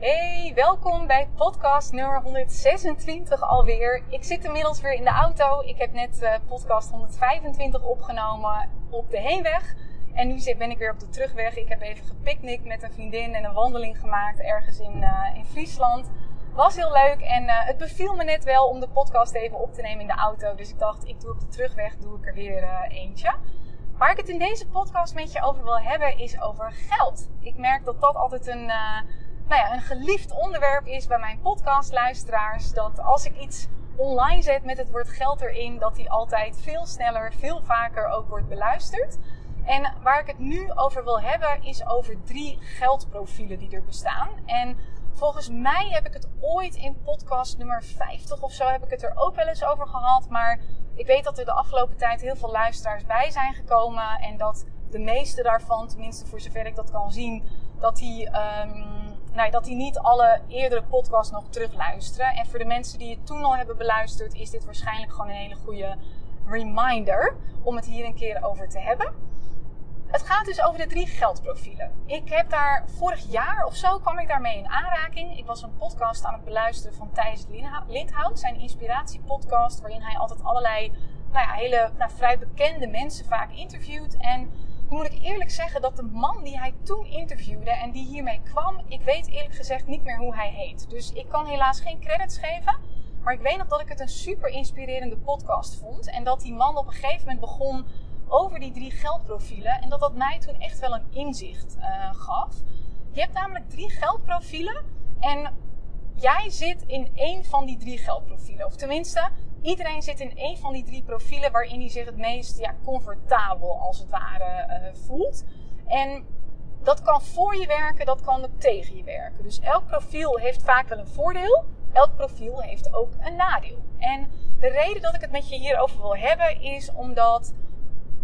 Hey, welkom bij podcast nummer 126 alweer. Ik zit inmiddels weer in de auto. Ik heb net uh, podcast 125 opgenomen op de heenweg. En nu ben ik weer op de terugweg. Ik heb even gepicnict met een vriendin en een wandeling gemaakt ergens in, uh, in Friesland. Was heel leuk en uh, het beviel me net wel om de podcast even op te nemen in de auto. Dus ik dacht, ik doe op de terugweg doe ik er weer eentje. Waar ik het in deze podcast met je over wil hebben is over geld. Ik merk dat dat altijd een, nou ja, een geliefd onderwerp is bij mijn podcastluisteraars. Dat als ik iets online zet met het woord geld erin, dat die altijd veel sneller, veel vaker ook wordt beluisterd. En waar ik het nu over wil hebben is over drie geldprofielen die er bestaan. En volgens mij heb ik het ooit in podcast nummer 50 of zo heb ik het er ook wel eens over gehad. Maar ik weet dat er de afgelopen tijd heel veel luisteraars bij zijn gekomen. En dat de meeste daarvan, tenminste voor zover ik dat kan zien, dat die, um, nou, dat die niet alle eerdere podcasts nog terugluisteren. En voor de mensen die het toen al hebben beluisterd, is dit waarschijnlijk gewoon een hele goede reminder om het hier een keer over te hebben. Het gaat dus over de drie geldprofielen. Ik heb daar vorig jaar of zo kwam ik daarmee in aanraking. Ik was een podcast aan het beluisteren van Thijs Lindhout, zijn inspiratiepodcast, waarin hij altijd allerlei nou ja, hele nou, vrij bekende mensen vaak interviewt. En moet ik eerlijk zeggen dat de man die hij toen interviewde en die hiermee kwam, ik weet eerlijk gezegd niet meer hoe hij heet. Dus ik kan helaas geen credits geven. Maar ik weet nog dat ik het een super inspirerende podcast vond. En dat die man op een gegeven moment begon over die drie geldprofielen. En dat dat mij toen echt wel een inzicht uh, gaf. Je hebt namelijk drie geldprofielen. En jij zit in één van die drie geldprofielen. Of tenminste, iedereen zit in één van die drie profielen waarin hij zich het meest ja, comfortabel als het ware uh, voelt. En dat kan voor je werken, dat kan ook tegen je werken. Dus elk profiel heeft vaak wel een voordeel. Elk profiel heeft ook een nadeel. En de reden dat ik het met je hierover wil hebben is omdat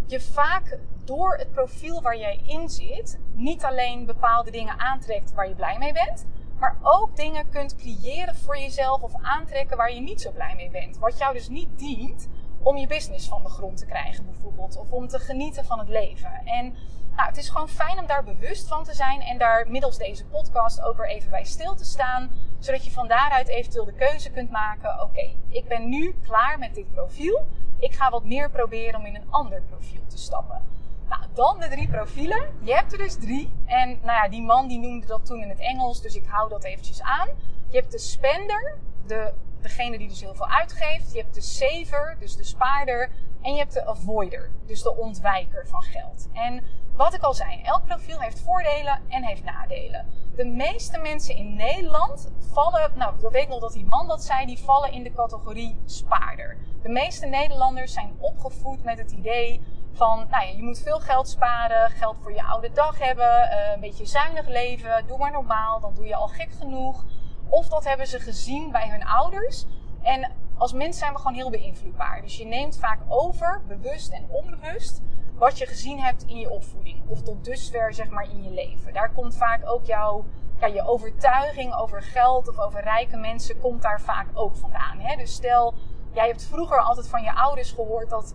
je vaak door het profiel waar jij in zit, niet alleen bepaalde dingen aantrekt waar je blij mee bent, maar ook dingen kunt creëren voor jezelf of aantrekken waar je niet zo blij mee bent. Wat jou dus niet dient om je business van de grond te krijgen, bijvoorbeeld, of om te genieten van het leven. En nou, het is gewoon fijn om daar bewust van te zijn en daar middels deze podcast ook weer even bij stil te staan, zodat je van daaruit eventueel de keuze kunt maken: oké, ik ben nu klaar met dit profiel ik ga wat meer proberen om in een ander profiel te stappen. Nou, dan de drie profielen. Je hebt er dus drie. En nou ja, die man die noemde dat toen in het Engels, dus ik hou dat eventjes aan. Je hebt de spender, de, degene die dus heel veel uitgeeft. Je hebt de saver, dus de spaarder. En je hebt de avoider, dus de ontwijker van geld. En wat ik al zei, elk profiel heeft voordelen en heeft nadelen. De meeste mensen in Nederland vallen, nou, ik weet nog dat die man dat zei, die vallen in de categorie spaarder. De meeste Nederlanders zijn opgevoed met het idee van, nou ja, je moet veel geld sparen, geld voor je oude dag hebben, eh, een beetje zuinig leven, doe maar normaal, dan doe je al gek genoeg. Of dat hebben ze gezien bij hun ouders. En als mens zijn we gewoon heel beïnvloedbaar. Dus je neemt vaak over, bewust en onbewust, wat je gezien hebt in je opvoeding. Of tot dusver, zeg maar, in je leven. Daar komt vaak ook jouw ja, je overtuiging over geld of over rijke mensen komt daar vaak ook vandaan. Hè? Dus stel, jij hebt vroeger altijd van je ouders gehoord dat,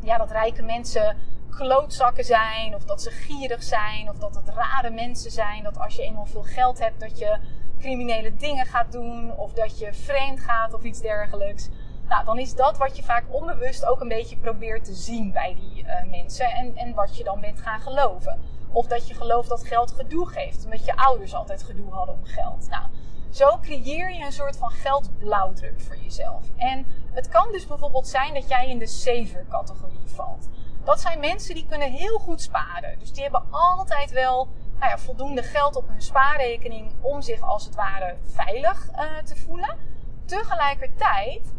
ja, dat rijke mensen klootzakken zijn, of dat ze gierig zijn, of dat het rare mensen zijn. Dat als je eenmaal veel geld hebt, dat je criminele dingen gaat doen, of dat je vreemd gaat of iets dergelijks. Nou, dan is dat wat je vaak onbewust ook een beetje probeert te zien bij die uh, mensen en, en wat je dan bent gaan geloven. Of dat je gelooft dat geld gedoe geeft, omdat je ouders altijd gedoe hadden om geld. Nou, zo creëer je een soort van geldblauwdruk voor jezelf. En het kan dus bijvoorbeeld zijn dat jij in de saver-categorie valt. Dat zijn mensen die kunnen heel goed sparen. Dus die hebben altijd wel nou ja, voldoende geld op hun spaarrekening om zich als het ware veilig uh, te voelen. Tegelijkertijd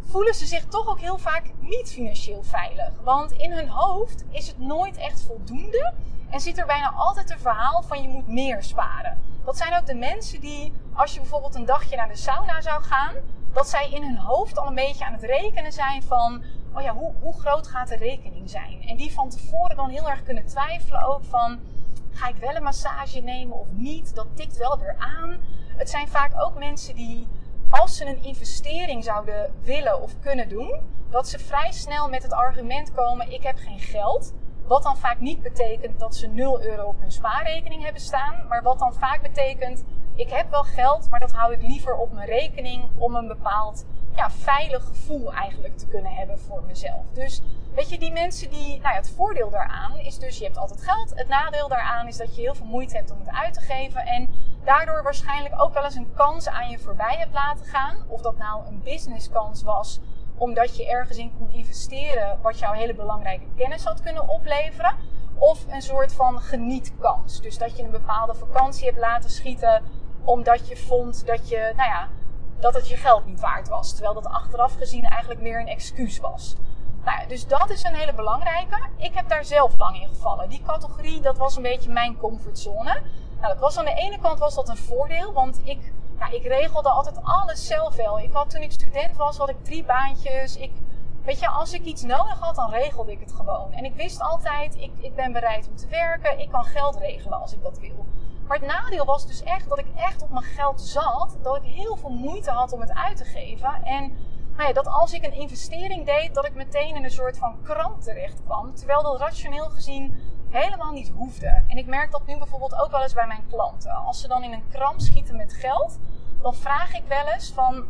voelen ze zich toch ook heel vaak niet financieel veilig. Want in hun hoofd is het nooit echt voldoende en zit er bijna altijd een verhaal van je moet meer sparen. Dat zijn ook de mensen die, als je bijvoorbeeld een dagje naar de sauna zou gaan, dat zij in hun hoofd al een beetje aan het rekenen zijn van, oh ja, hoe, hoe groot gaat de rekening zijn? En die van tevoren dan heel erg kunnen twijfelen ook van, ga ik wel een massage nemen of niet? Dat tikt wel weer aan. Het zijn vaak ook mensen die, als ze een investering zouden willen of kunnen doen, dat ze vrij snel met het argument komen: ik heb geen geld. Wat dan vaak niet betekent dat ze 0 euro op hun spaarrekening hebben staan, maar wat dan vaak betekent: ik heb wel geld, maar dat hou ik liever op mijn rekening om een bepaald ja, veilig gevoel eigenlijk te kunnen hebben voor mezelf. Dus weet je, die mensen die, nou ja, het voordeel daaraan is dus je hebt altijd geld. Het nadeel daaraan is dat je heel veel moeite hebt om het uit te geven en daardoor waarschijnlijk ook wel eens een kans aan je voorbij hebt laten gaan. Of dat nou een businesskans was omdat je ergens in kon investeren wat jouw hele belangrijke kennis had kunnen opleveren. Of een soort van genietkans. Dus dat je een bepaalde vakantie hebt laten schieten omdat je vond dat je, nou ja, dat het je geld niet waard was. Terwijl dat achteraf gezien eigenlijk meer een excuus was. Nou dus dat is een hele belangrijke. Ik heb daar zelf lang in gevallen. Die categorie, dat was een beetje mijn comfortzone. Nou, dat was aan de ene kant was dat een voordeel, want ik, ja, ik regelde altijd alles zelf wel. Ik had toen ik student was, had ik drie baantjes. Ik, weet je, als ik iets nodig had, dan regelde ik het gewoon. En ik wist altijd, ik, ik ben bereid om te werken. Ik kan geld regelen als ik dat wil. Maar het nadeel was dus echt dat ik echt op mijn geld zat. Dat ik heel veel moeite had om het uit te geven. En nou ja, dat als ik een investering deed, dat ik meteen in een soort van kramp terecht kwam. Terwijl dat rationeel gezien helemaal niet hoefde. En ik merk dat nu bijvoorbeeld ook wel eens bij mijn klanten. Als ze dan in een kramp schieten met geld, dan vraag ik wel eens van,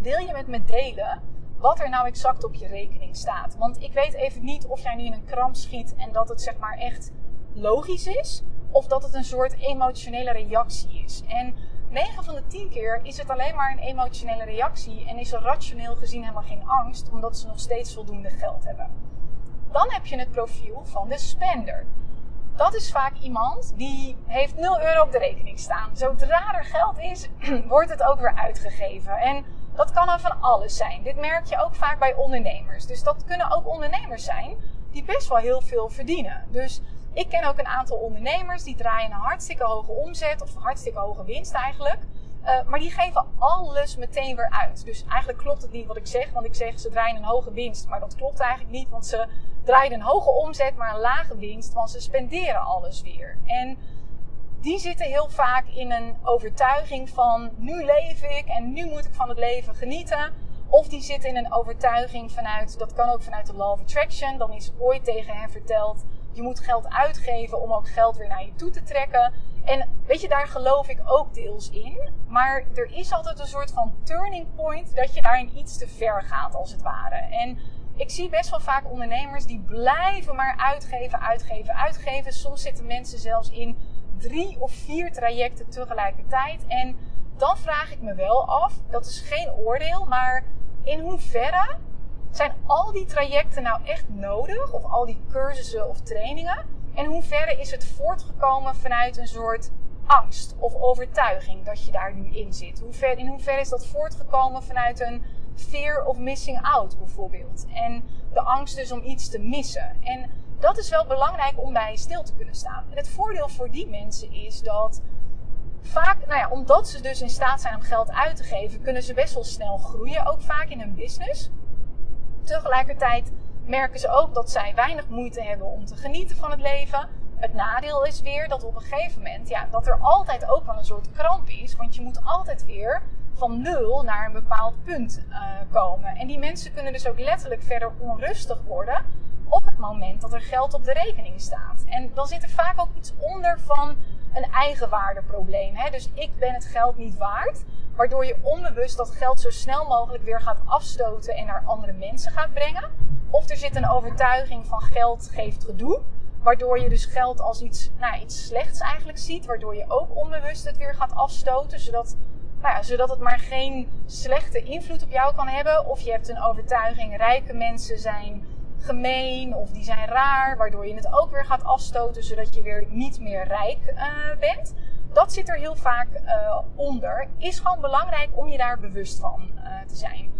wil je met me delen wat er nou exact op je rekening staat? Want ik weet even niet of jij nu in een kramp schiet en dat het zeg maar echt logisch is. Of dat het een soort emotionele reactie is. En 9 van de 10 keer is het alleen maar een emotionele reactie en is er rationeel gezien helemaal geen angst, omdat ze nog steeds voldoende geld hebben. Dan heb je het profiel van de spender. Dat is vaak iemand die heeft 0 euro op de rekening staan. Zodra er geld is, wordt het ook weer uitgegeven. En dat kan dan van alles zijn. Dit merk je ook vaak bij ondernemers. Dus dat kunnen ook ondernemers zijn die best wel heel veel verdienen. Dus ik ken ook een aantal ondernemers die draaien een hartstikke hoge omzet of een hartstikke hoge winst eigenlijk. Uh, maar die geven alles meteen weer uit. Dus eigenlijk klopt het niet wat ik zeg, want ik zeg ze draaien een hoge winst. Maar dat klopt eigenlijk niet, want ze draaien een hoge omzet, maar een lage winst, want ze spenderen alles weer. En die zitten heel vaak in een overtuiging van nu leef ik en nu moet ik van het leven genieten. Of die zitten in een overtuiging vanuit, dat kan ook vanuit de Law of Attraction. Dan is ooit tegen hen verteld je moet geld uitgeven om ook geld weer naar je toe te trekken. En weet je, daar geloof ik ook deels in. Maar er is altijd een soort van turning point dat je daarin iets te ver gaat, als het ware. En ik zie best wel vaak ondernemers die blijven maar uitgeven, uitgeven, uitgeven. Soms zitten mensen zelfs in drie of vier trajecten tegelijkertijd. En dan vraag ik me wel af, dat is geen oordeel, maar in hoeverre zijn al die trajecten nou echt nodig? Of al die cursussen of trainingen? En hoe ver is het voortgekomen vanuit een soort angst of overtuiging dat je daar nu in zit? Hoe ver, in hoeverre is dat voortgekomen vanuit een fear of missing out bijvoorbeeld? En de angst dus om iets te missen. En dat is wel belangrijk om bij stil te kunnen staan. En het voordeel voor die mensen is dat vaak, nou ja, omdat ze dus in staat zijn om geld uit te geven, kunnen ze best wel snel groeien. Ook vaak in hun business. Tegelijkertijd merken ze ook dat zij weinig moeite hebben om te genieten van het leven. Het nadeel is weer dat op een gegeven moment, ja, dat er altijd ook wel een soort kramp is. Want je moet altijd weer van nul naar een bepaald punt uh, komen. En die mensen kunnen dus ook letterlijk verder onrustig worden op het moment dat er geld op de rekening staat. En dan zit er vaak ook iets onder van een eigenwaardeprobleem. Hè? Dus ik ben het geld niet waard. Waardoor je onbewust dat geld zo snel mogelijk weer gaat afstoten en naar andere mensen gaat brengen. Of er zit een overtuiging van geld geeft gedoe. Waardoor je dus geld als iets, nou, iets slechts eigenlijk ziet. Waardoor je ook onbewust het weer gaat afstoten. Zodat, nou ja, zodat het maar geen slechte invloed op jou kan hebben. Of je hebt een overtuiging, rijke mensen zijn gemeen of die zijn raar. Waardoor je het ook weer gaat afstoten. Zodat je weer niet meer rijk uh, bent dat zit er heel vaak uh, onder. Is gewoon belangrijk om je daar bewust van uh, te zijn.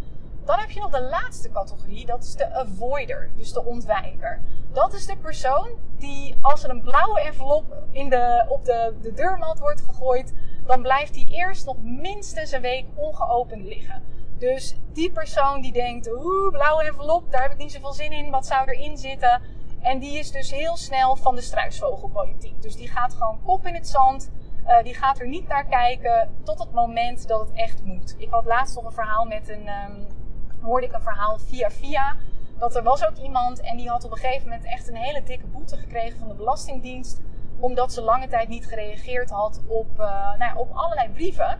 Dan heb je nog de laatste categorie, dat is de avoider, dus de ontwijker. Dat is de persoon die als er een blauwe envelop in de, op de, de deurmat wordt gegooid, dan blijft die eerst nog minstens een week ongeopend liggen. Dus die persoon die denkt, oeh, blauwe envelop, daar heb ik niet zoveel zin in, wat zou erin zitten? En die is dus heel snel van de struisvogelpolitiek. Dus die gaat gewoon kop in het zand. Uh, die gaat er niet naar kijken tot het moment dat het echt moet. Ik had laatst nog een verhaal met een. Um, hoorde ik een verhaal via via. Dat er was ook iemand en die had op een gegeven moment echt een hele dikke boete gekregen van de Belastingdienst. omdat ze lange tijd niet gereageerd had op, uh, nou ja, op allerlei brieven.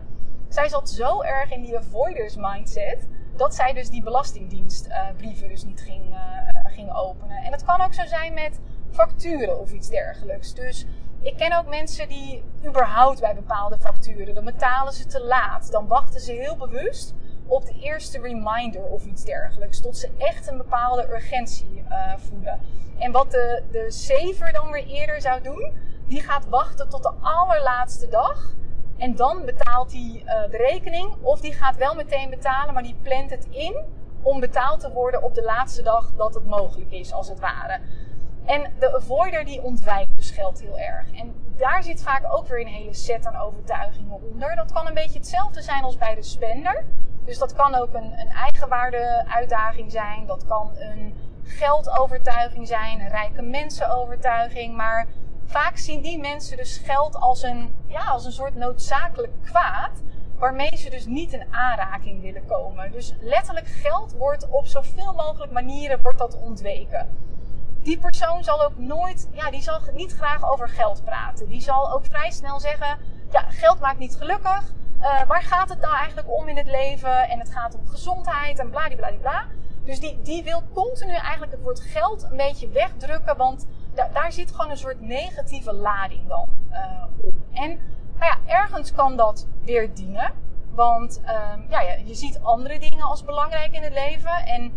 Zij zat zo erg in die avoiders mindset dat zij dus die belastingdienstbrieven uh, dus niet ging, ging openen. En dat kan ook zo zijn met facturen of iets dergelijks. Dus ik ken ook mensen die überhaupt bij bepaalde facturen, dan betalen ze te laat. Dan wachten ze heel bewust op de eerste reminder of iets dergelijks. Tot ze echt een bepaalde urgentie uh, voelen. En wat de, de saver dan weer eerder zou doen, die gaat wachten tot de allerlaatste dag. En dan betaalt hij uh, de rekening. Of die gaat wel meteen betalen, maar die plant het in om betaald te worden op de laatste dag dat het mogelijk is, als het ware. En de avoider die ontwijkt dus geld heel erg. En daar zit vaak ook weer een hele set aan overtuigingen onder. Dat kan een beetje hetzelfde zijn als bij de spender. Dus dat kan ook een, een eigenwaarde uitdaging zijn. Dat kan een geldovertuiging zijn, een rijke mensenovertuiging. Maar vaak zien die mensen dus geld als een, ja, als een soort noodzakelijk kwaad. Waarmee ze dus niet in aanraking willen komen. Dus letterlijk geld wordt op zoveel mogelijk manieren wordt dat ontweken die persoon zal ook nooit, ja, die zal niet graag over geld praten. Die zal ook vrij snel zeggen, ja, geld maakt niet gelukkig. Uh, waar gaat het nou eigenlijk om in het leven? En het gaat om gezondheid en bladibladibla. Dus die, die wil continu eigenlijk het woord geld een beetje wegdrukken, want da daar zit gewoon een soort negatieve lading dan uh, op. En nou ja, ergens kan dat weer dienen, want uh, ja, je ziet andere dingen als belangrijk in het leven. En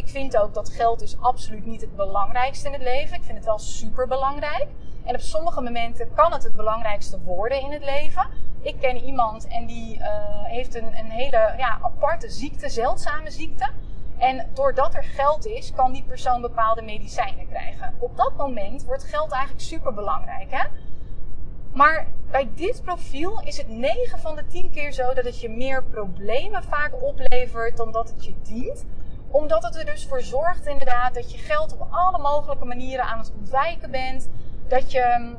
ik vind ook dat geld is absoluut niet het belangrijkste in het leven. Ik vind het wel super belangrijk. En op sommige momenten kan het het belangrijkste worden in het leven. Ik ken iemand en die uh, heeft een, een hele ja, aparte ziekte, zeldzame ziekte. En doordat er geld is, kan die persoon bepaalde medicijnen krijgen. Op dat moment wordt geld eigenlijk super belangrijk. Hè? Maar bij dit profiel is het 9 van de 10 keer zo dat het je meer problemen vaak oplevert dan dat het je dient omdat het er dus voor zorgt inderdaad dat je geld op alle mogelijke manieren aan het ontwijken bent. Dat je,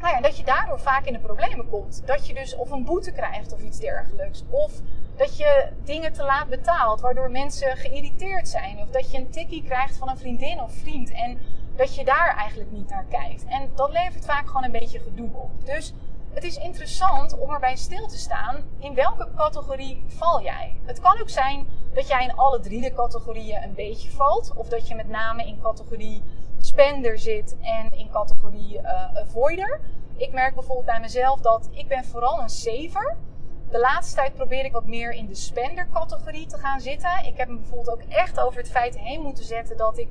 nou ja, dat je daardoor vaak in de problemen komt. Dat je dus of een boete krijgt of iets dergelijks. Of dat je dingen te laat betaalt, waardoor mensen geïrriteerd zijn. Of dat je een tikkie krijgt van een vriendin of vriend. En dat je daar eigenlijk niet naar kijkt. En dat levert vaak gewoon een beetje gedoe op. Dus het is interessant om erbij stil te staan in welke categorie val jij. Het kan ook zijn dat jij in alle drie de categorieën een beetje valt. Of dat je met name in categorie spender zit en in categorie uh, avoider. Ik merk bijvoorbeeld bij mezelf dat ik ben vooral een saver. De laatste tijd probeer ik wat meer in de spender categorie te gaan zitten. Ik heb me bijvoorbeeld ook echt over het feit heen moeten zetten dat ik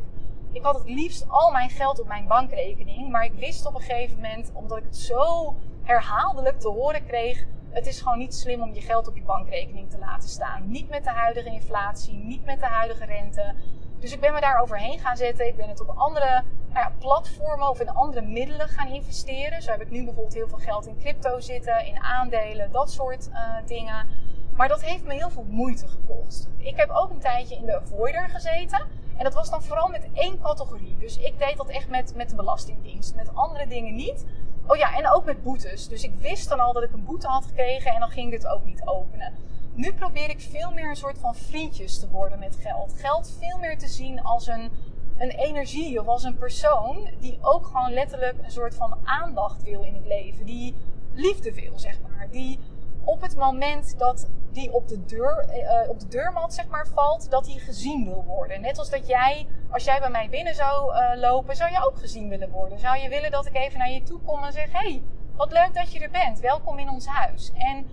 ik had het liefst al mijn geld op mijn bankrekening. Maar ik wist op een gegeven moment, omdat ik het zo herhaaldelijk te horen kreeg. Het is gewoon niet slim om je geld op je bankrekening te laten staan. Niet met de huidige inflatie, niet met de huidige rente. Dus ik ben me daar overheen gaan zetten. Ik ben het op andere nou ja, platformen of in andere middelen gaan investeren. Zo heb ik nu bijvoorbeeld heel veel geld in crypto zitten, in aandelen, dat soort uh, dingen. Maar dat heeft me heel veel moeite gekost. Ik heb ook een tijdje in de avoider gezeten. En dat was dan vooral met één categorie. Dus ik deed dat echt met, met de Belastingdienst. Met andere dingen niet. Oh ja, en ook met boetes. Dus ik wist dan al dat ik een boete had gekregen en dan ging ik het ook niet openen. Nu probeer ik veel meer een soort van vriendjes te worden met geld. Geld veel meer te zien als een, een energie of als een persoon die ook gewoon letterlijk een soort van aandacht wil in het leven. Die liefde wil, zeg maar. Die op het moment dat die op de, deur, uh, op de deurmat zeg maar, valt, dat hij gezien wil worden. Net als dat jij, als jij bij mij binnen zou uh, lopen, zou je ook gezien willen worden. Zou je willen dat ik even naar je toe kom en zeg: hey, wat leuk dat je er bent, welkom in ons huis. En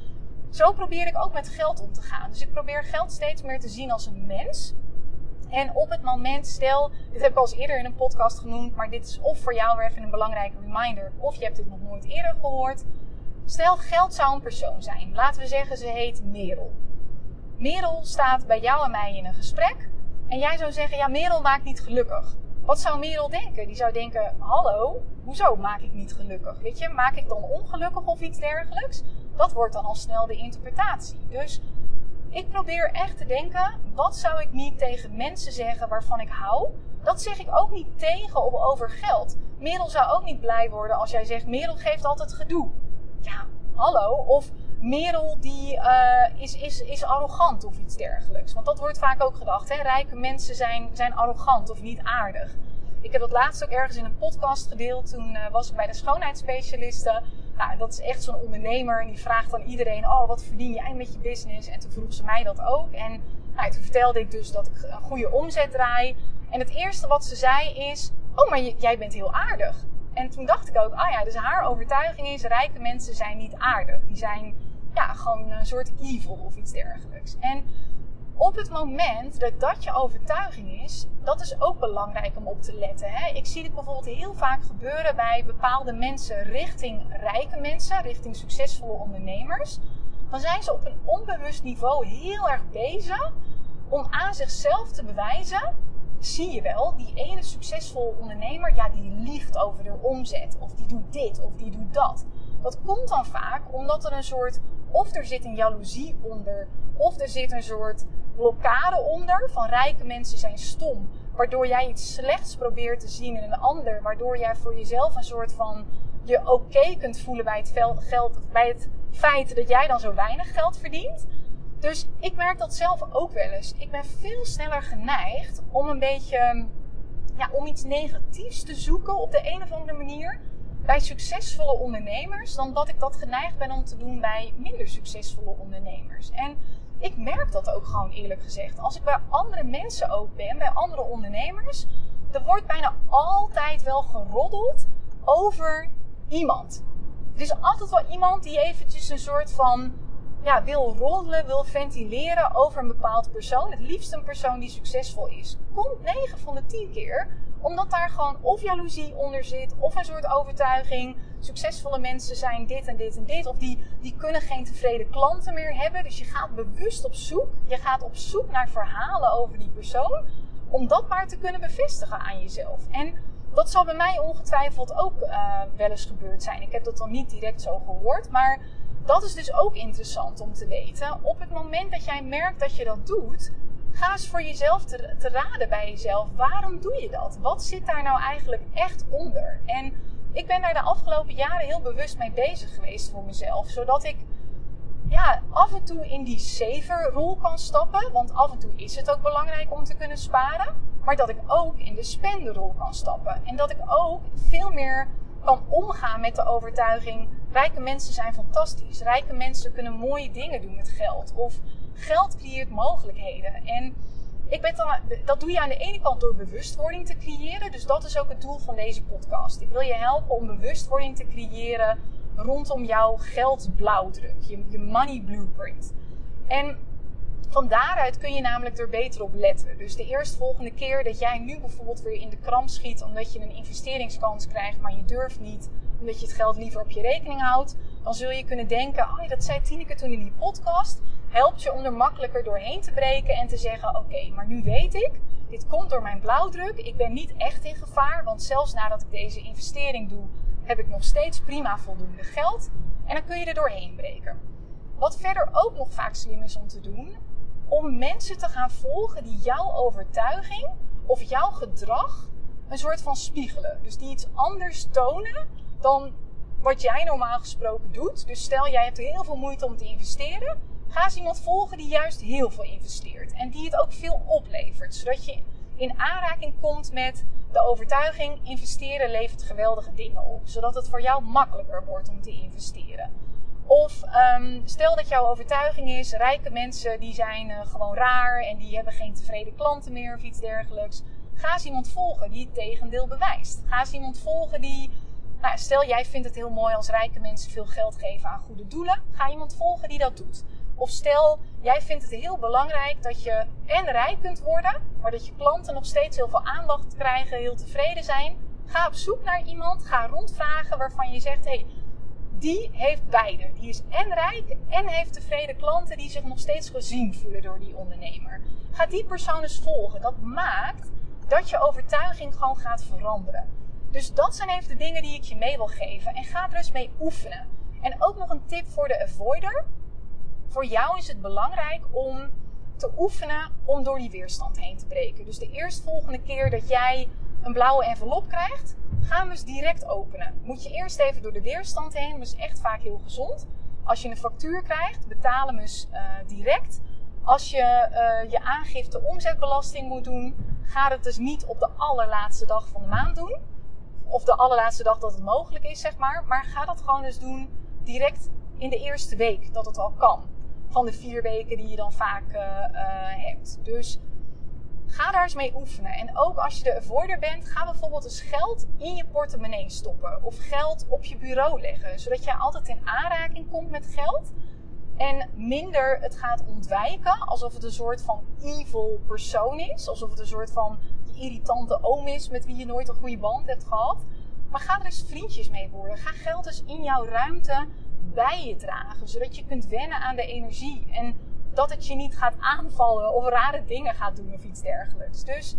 zo probeer ik ook met geld om te gaan. Dus ik probeer geld steeds meer te zien als een mens. En op het moment, stel, dit heb ik al eens eerder in een podcast genoemd, maar dit is of voor jou weer even een belangrijke reminder, of je hebt dit nog nooit eerder gehoord. Stel, geld zou een persoon zijn. Laten we zeggen, ze heet Merel. Merel staat bij jou en mij in een gesprek. En jij zou zeggen, ja, Merel maakt niet gelukkig. Wat zou Merel denken? Die zou denken, hallo, hoezo maak ik niet gelukkig? Weet je, maak ik dan ongelukkig of iets dergelijks? Dat wordt dan al snel de interpretatie. Dus ik probeer echt te denken, wat zou ik niet tegen mensen zeggen waarvan ik hou? Dat zeg ik ook niet tegen of over geld. Merel zou ook niet blij worden als jij zegt, Merel geeft altijd gedoe ja, hallo. Of Merel die uh, is, is, is arrogant of iets dergelijks. Want dat wordt vaak ook gedacht. Hè? Rijke mensen zijn, zijn arrogant of niet aardig. Ik heb dat laatst ook ergens in een podcast gedeeld. Toen uh, was ik bij de schoonheidsspecialisten. Nou, dat is echt zo'n ondernemer en die vraagt dan iedereen: Oh, wat verdien jij met je business? En toen vroeg ze mij dat ook. En nou, toen vertelde ik dus dat ik een goede omzet draai. En het eerste wat ze zei is: Oh, maar jij bent heel aardig. En toen dacht ik ook: Ah ja, dus haar overtuiging is: rijke mensen zijn niet aardig. Die zijn ja, gewoon een soort evil of iets dergelijks. En op het moment dat dat je overtuiging is, dat is ook belangrijk om op te letten. Hè? Ik zie dit bijvoorbeeld heel vaak gebeuren bij bepaalde mensen richting rijke mensen, richting succesvolle ondernemers. Dan zijn ze op een onbewust niveau heel erg bezig om aan zichzelf te bewijzen. Zie je wel, die ene succesvolle ondernemer, ja, die liegt over de omzet. Of die doet dit, of die doet dat. Dat komt dan vaak omdat er een soort, of er zit een jaloezie onder, of er zit een soort blokkade onder van rijke mensen zijn stom. Waardoor jij iets slechts probeert te zien in een ander. Waardoor jij voor jezelf een soort van je oké kunt voelen bij het, geld, bij het feit dat jij dan zo weinig geld verdient. Dus ik merk dat zelf ook wel eens. Ik ben veel sneller geneigd om een beetje ja, om iets negatiefs te zoeken op de een of andere manier bij succesvolle ondernemers dan dat ik dat geneigd ben om te doen bij minder succesvolle ondernemers. En ik merk dat ook gewoon eerlijk gezegd. Als ik bij andere mensen ook ben, bij andere ondernemers, er wordt bijna altijd wel geroddeld over iemand. Er is altijd wel iemand die eventjes een soort van ja, wil roddelen, wil ventileren over een bepaald persoon. Het liefst een persoon die succesvol is. Komt 9 van de 10 keer omdat daar gewoon of jaloezie onder zit, of een soort overtuiging. Succesvolle mensen zijn dit en dit en dit. Of die, die kunnen geen tevreden klanten meer hebben. Dus je gaat bewust op zoek. Je gaat op zoek naar verhalen over die persoon. Om dat maar te kunnen bevestigen aan jezelf. En dat zal bij mij ongetwijfeld ook uh, wel eens gebeurd zijn. Ik heb dat dan niet direct zo gehoord. Maar dat is dus ook interessant om te weten. Op het moment dat jij merkt dat je dat doet, ga eens voor jezelf te, te, raden bij jezelf. Waarom doe je dat? Wat zit daar nou eigenlijk echt onder? En ik ben daar de afgelopen jaren heel bewust mee bezig geweest voor mezelf. Zodat ik ja, af en toe in die saver-rol kan stappen. Want af en toe is het ook belangrijk om te kunnen sparen. Maar dat ik ook in de spenderrol kan stappen. En dat ik ook veel meer kan omgaan met de overtuiging: rijke mensen zijn fantastisch. Rijke mensen kunnen mooie dingen doen met geld. Of geld creëert mogelijkheden. En ik ben dan, dat doe je aan de ene kant door bewustwording te creëren. Dus dat is ook het doel van deze podcast. Ik wil je helpen om bewustwording te creëren rondom jouw geldblauwdruk, je, je money blueprint. En van daaruit kun je namelijk er beter op letten. Dus de eerstvolgende keer dat jij nu bijvoorbeeld weer in de kramp schiet omdat je een investeringskans krijgt, maar je durft niet, omdat je het geld liever op je rekening houdt, dan zul je kunnen denken: oh, dat zei Tineke toen in die podcast helpt je om er makkelijker doorheen te breken en te zeggen: Oké, maar nu weet ik, dit komt door mijn blauwdruk. Ik ben niet echt in gevaar, want zelfs nadat ik deze investering doe, heb ik nog steeds prima voldoende geld. En dan kun je er doorheen breken. Wat verder ook nog vaak slim is om te doen, om mensen te gaan volgen die jouw overtuiging of jouw gedrag een soort van spiegelen. Dus die iets anders tonen dan wat jij normaal gesproken doet. Dus stel jij hebt heel veel moeite om te investeren Ga eens iemand volgen die juist heel veel investeert en die het ook veel oplevert, zodat je in aanraking komt met de overtuiging: investeren levert geweldige dingen op, zodat het voor jou makkelijker wordt om te investeren. Of um, stel dat jouw overtuiging is: rijke mensen die zijn uh, gewoon raar en die hebben geen tevreden klanten meer of iets dergelijks. Ga eens iemand volgen die het tegendeel bewijst. Ga eens iemand volgen die nou, stel jij vindt het heel mooi als rijke mensen veel geld geven aan goede doelen. Ga iemand volgen die dat doet. Of stel, jij vindt het heel belangrijk dat je en rijk kunt worden, maar dat je klanten nog steeds heel veel aandacht krijgen, heel tevreden zijn. Ga op zoek naar iemand, ga rondvragen waarvan je zegt: hé, hey, die heeft beide. Die is en rijk en heeft tevreden klanten die zich nog steeds gezien voelen door die ondernemer. Ga die persoon eens volgen. Dat maakt dat je overtuiging gewoon gaat veranderen. Dus dat zijn even de dingen die ik je mee wil geven. En ga er eens mee oefenen. En ook nog een tip voor de avoider voor jou is het belangrijk om te oefenen om door die weerstand heen te breken. Dus de eerstvolgende keer dat jij een blauwe envelop krijgt, ga hem eens direct openen. Moet je eerst even door de weerstand heen, dat is echt vaak heel gezond. Als je een factuur krijgt, betaal hem uh, direct. Als je uh, je aangifte omzetbelasting moet doen, ga het dus niet op de allerlaatste dag van de maand doen. Of de allerlaatste dag dat het mogelijk is, zeg maar. Maar ga dat gewoon eens doen direct in de eerste week dat het al kan. Van de vier weken die je dan vaak uh, hebt. Dus ga daar eens mee oefenen. En ook als je de avoider bent, ga bijvoorbeeld eens geld in je portemonnee stoppen. Of geld op je bureau leggen. Zodat je altijd in aanraking komt met geld. En minder het gaat ontwijken. Alsof het een soort van evil persoon is. Alsof het een soort van irritante oom is met wie je nooit een goede band hebt gehad. Maar ga er eens vriendjes mee worden. Ga geld eens in jouw ruimte bij je dragen. Zodat je kunt wennen aan de energie. En dat het je niet gaat aanvallen of rare dingen gaat doen of iets dergelijks. Dus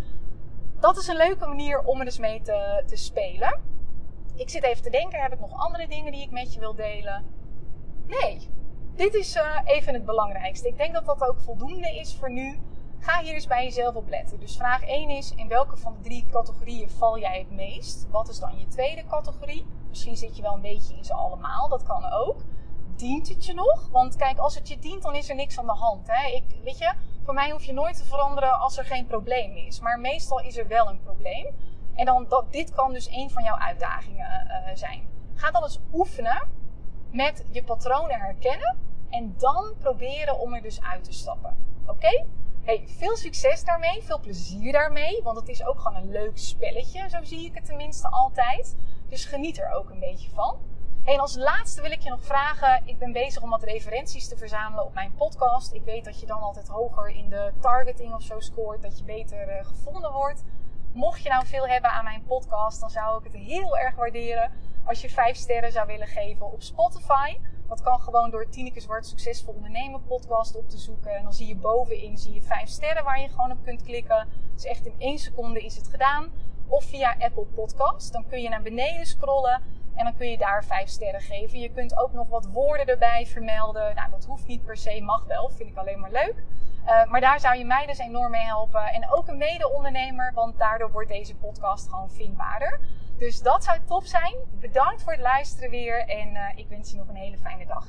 dat is een leuke manier om er eens mee te, te spelen. Ik zit even te denken, heb ik nog andere dingen die ik met je wil delen? Nee, dit is uh, even het belangrijkste. Ik denk dat dat ook voldoende is voor nu. Ga hier eens bij jezelf op letten. Dus vraag 1 is: in welke van de drie categorieën val jij het meest? Wat is dan je tweede categorie? Misschien zit je wel een beetje in ze allemaal, dat kan ook. Dient het je nog? Want kijk, als het je dient, dan is er niks aan de hand. Hè? Ik, weet je, voor mij hoef je nooit te veranderen als er geen probleem is. Maar meestal is er wel een probleem. En dan, dat, dit kan dus een van jouw uitdagingen uh, zijn. Ga dan eens oefenen met je patronen herkennen en dan proberen om er dus uit te stappen. Oké? Hey, veel succes daarmee, veel plezier daarmee, want het is ook gewoon een leuk spelletje, zo zie ik het tenminste altijd. Dus geniet er ook een beetje van. En als laatste wil ik je nog vragen, ik ben bezig om wat referenties te verzamelen op mijn podcast. Ik weet dat je dan altijd hoger in de targeting of zo scoort, dat je beter uh, gevonden wordt. Mocht je nou veel hebben aan mijn podcast, dan zou ik het heel erg waarderen als je 5 sterren zou willen geven op Spotify. Dat kan gewoon door Tineke Zwart Succesvol Ondernemen podcast op te zoeken. En dan zie je bovenin zie je 5 sterren waar je gewoon op kunt klikken. Dus echt in één seconde is het gedaan. Of via Apple Podcast. Dan kun je naar beneden scrollen en dan kun je daar 5 sterren geven. Je kunt ook nog wat woorden erbij vermelden. Nou, dat hoeft niet per se, mag wel. Vind ik alleen maar leuk. Uh, maar daar zou je mij dus enorm mee helpen. En ook een mede-ondernemer, want daardoor wordt deze podcast gewoon vindbaarder. Dus dat zou top zijn. Bedankt voor het luisteren weer en uh, ik wens je nog een hele fijne dag.